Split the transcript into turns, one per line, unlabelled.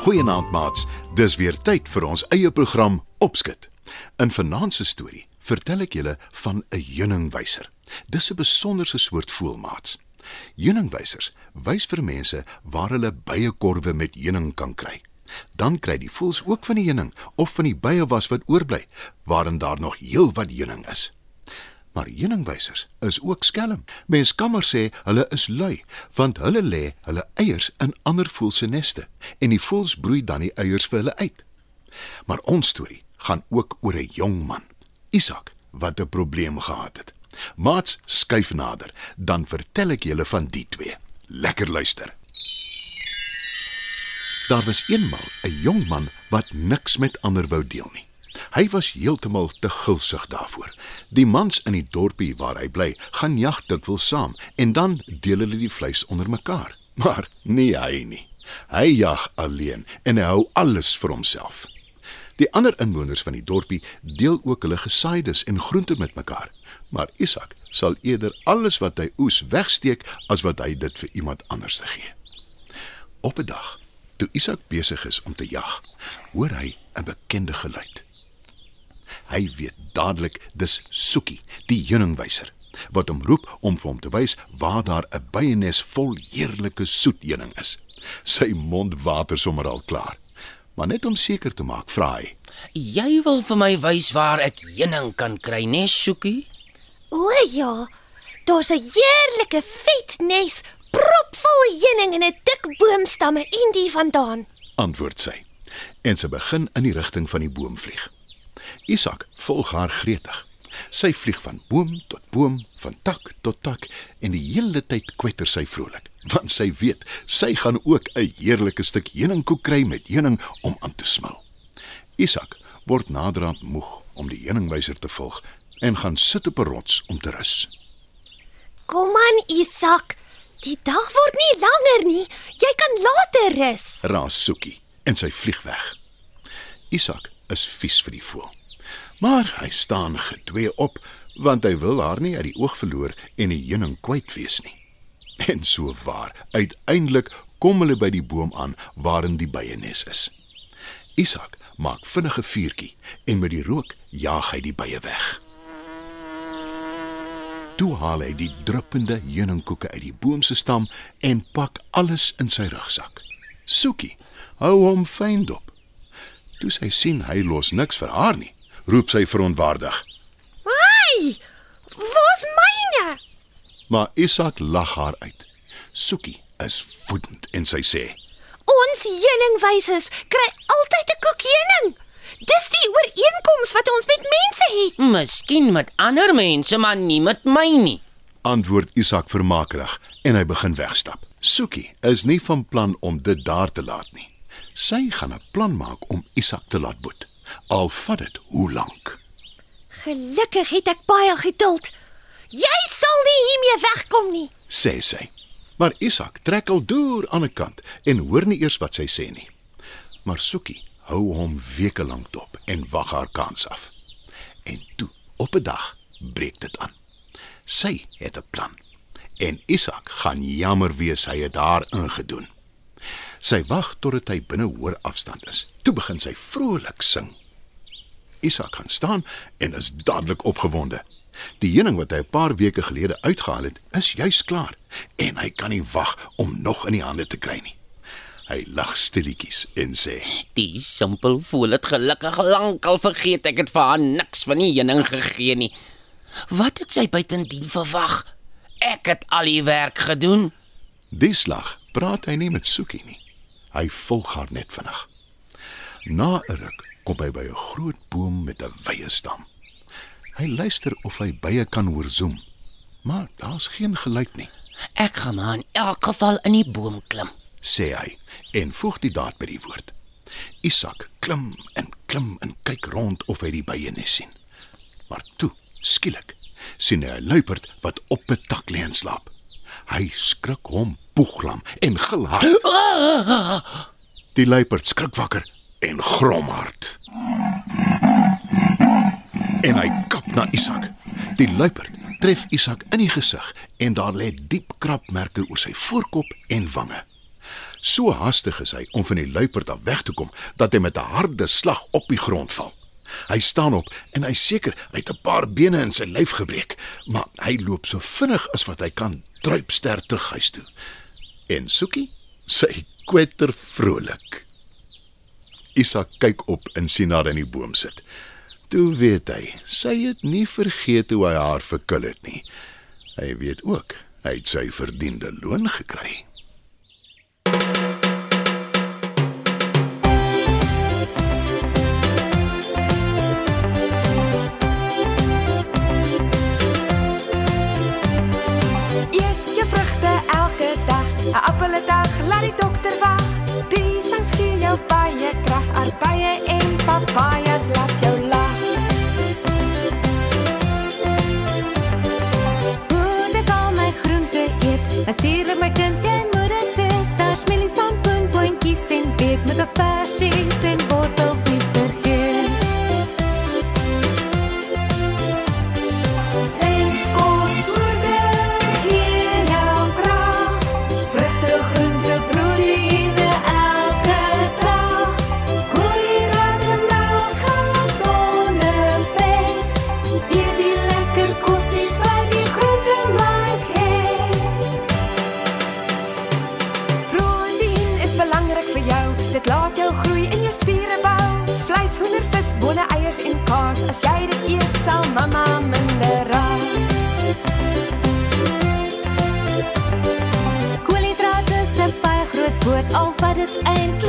Goeienaand maats. Dis weer tyd vir ons eie program Opskit. In vanaand se storie vertel ek julle van 'n heuningwyser. Dis 'n besonderse soort voël maats. Heuningwysers wys vir mense waar hulle byekorwe met heuning kan kry. Dan kry die voëls ook van die heuning of van die bye was wat oorbly, waarin daar nog heelwat heuning is. Maar heuningwysers is ook skelm. Mens kan maar sê hulle is lui, want hulle lê hulle eiers in ander voëls se neste en die voëls broei dan die eiers vir hulle uit. Maar ons storie gaan ook oor 'n jong man, Isak, wat 'n probleem gehad het. Maats, skuif nader, dan vertel ek julle van die twee. Lekker luister. Daar was eenmal 'n jong man wat niks met ander wou deel nie. Hy was heeltemal te gulsig daarvoor. Die mans in die dorpie waar hy bly, gaan jag dikwels saam en dan deel hulle die vleis onder mekaar. Maar nie hy nie. Hy jag alleen en hy hou alles vir homself. Die ander inwoners van die dorpie deel ook hulle gesaides en groente met mekaar, maar Isak sal eerder alles wat hy oes wegsteek as wat hy dit vir iemand anders te gee. Op 'n dag, toe Isak besig is om te jag, hoor hy 'n bekende geluid. Hy weet dadelik dis Soekie, die heuningwyser, wat hom roep om vir hom te wys waar daar 'n byenes vol heerlike soet heuning is. Sy mond water sommer al klaar. Maar net om seker te maak, vra hy:
Jy wil vir my wys waar ek heuning kan kry, né, Soekie?
O ja, daar's 'n heerlike vet nes propvol heuning in 'n dik boomstamme en die vandaan.
antwoord sy. En sy begin in die rigting van die boom vlieg. Isak volg haar gretig. Sy vlieg van boom tot boom, van tak tot tak en die hele tyd kwetter sy vrolik, want sy weet sy gaan ook 'n heerlike stuk heuningkoek kry met heuning om aan te smil. Isak word naderhand moeg om die heuningwyser te volg en gaan sit op 'n rots om te rus.
Kom aan, Isak. Die dag word nie langer nie. Jy kan later rus.
raas Soekie en sy vlieg weg. Isak is vies vir die voël. Maar hy staan gedwee op want hy wil haar nie uit die oog verloor en die heuning kwyt wees nie. En so waar, uiteindelik kom hulle by die boom aan waarin die byenes is. Isak maak vinnige vuurtjie en met die rook jaag hy die bye weg. Toe haal hy die druppende heuningkoeke uit die boom se stam en pak alles in sy rugsak. Soekie hou hom fyn dop. Toe sy sien hy los niks vir haar nie, roep sy verontwaardig.
Ai! Waar's myne?
Maar Isak lag haar uit. Soekie is woedend en sy sê:
Ons heuningwysers kry altyd 'n koek heuning. Dis die ooreenkoms wat ons met mense het.
Miskien met ander mense, maar nie met my nie.
Antwoord Isak vermakerig en hy begin wegstap. Soekie is nie van plan om dit daar te laat nie. Sy gaan 'n plan maak om Isak te laat boet. Al vat dit hoe lank.
Gelukkig het ek baie geduld. Jy sal nie hiermee wegkom nie.
sê sy. Maar Isak trek al deur aan 'n kant en hoor nie eers wat sy sê nie. Maar Soekie hou hom weke lank dop en wag haar kans af. En toe, op 'n dag, breek dit aan. Sy het 'n plan. En Isak gaan jammer wees hy het haar ingedoen. Sy wag totdat hy binne hoor afstand is. Toe begin sy vrolik sing. Isak gaan staan en is dadelik opgewonde. Die heuning wat hy 'n paar weke gelede uitgehaal het, is juis klaar en hy kan nie wag om nog in die hande te kry nie. Hy lag stilletjies en sê:
Die simpel voel dit gelukkig lankal vergeet ek het vir haar niks van die heuning gegee nie. Wat het sy buitendien verwag? Ek het al die werk gedoen.
"Die slag praat hy nie met Soekie nie. Hy volg haar net vinnig. Na 'n ruk kom hy by 'n groot boom met 'n wye stam. Hy luister of hy bye kan hoor zoem, maar daar's geen geluid nie.
Ek gaan maar in elk geval in die boom klim.
sê hy en voeg die daad by die woord. Isak klim en klim en kyk rond of hy die bye nes sien. Maar toe, skielik, sien hy 'n luiperd wat op 'n tak lê en slaap. Hy skrik hom poeglam en gelhard. Die luiperd skrik wakker en grom hard. En hy kap na Isak. Die luiperd tref Isak in die gesig en daar lê diep krapmerke oor sy voorkop en wange. So haastig is hy om van die luiperd af weg te kom dat hy met 'n harde slag op die grond val. Hy staan op en hy seker hy het 'n paar bene in sy lyf gebreek, maar hy loop so vinnig as wat hy kan druipster terug huis toe. En Soekie, sy kwetter vrolik. Isak kyk op en sien haar in die boom sit. Toe weet hy, sy het nie vergeet hoe hy haar verkil het nie. Hy weet ook, hy het sy verdiende loon gekry.
groei en jou spiere bou. Vleis, hoender, vis, bone, eiers en kaas. As jy dit eet, sal mamma minder raak.
Koolhidrate is 'n baie groot woord, al wat dit eintlik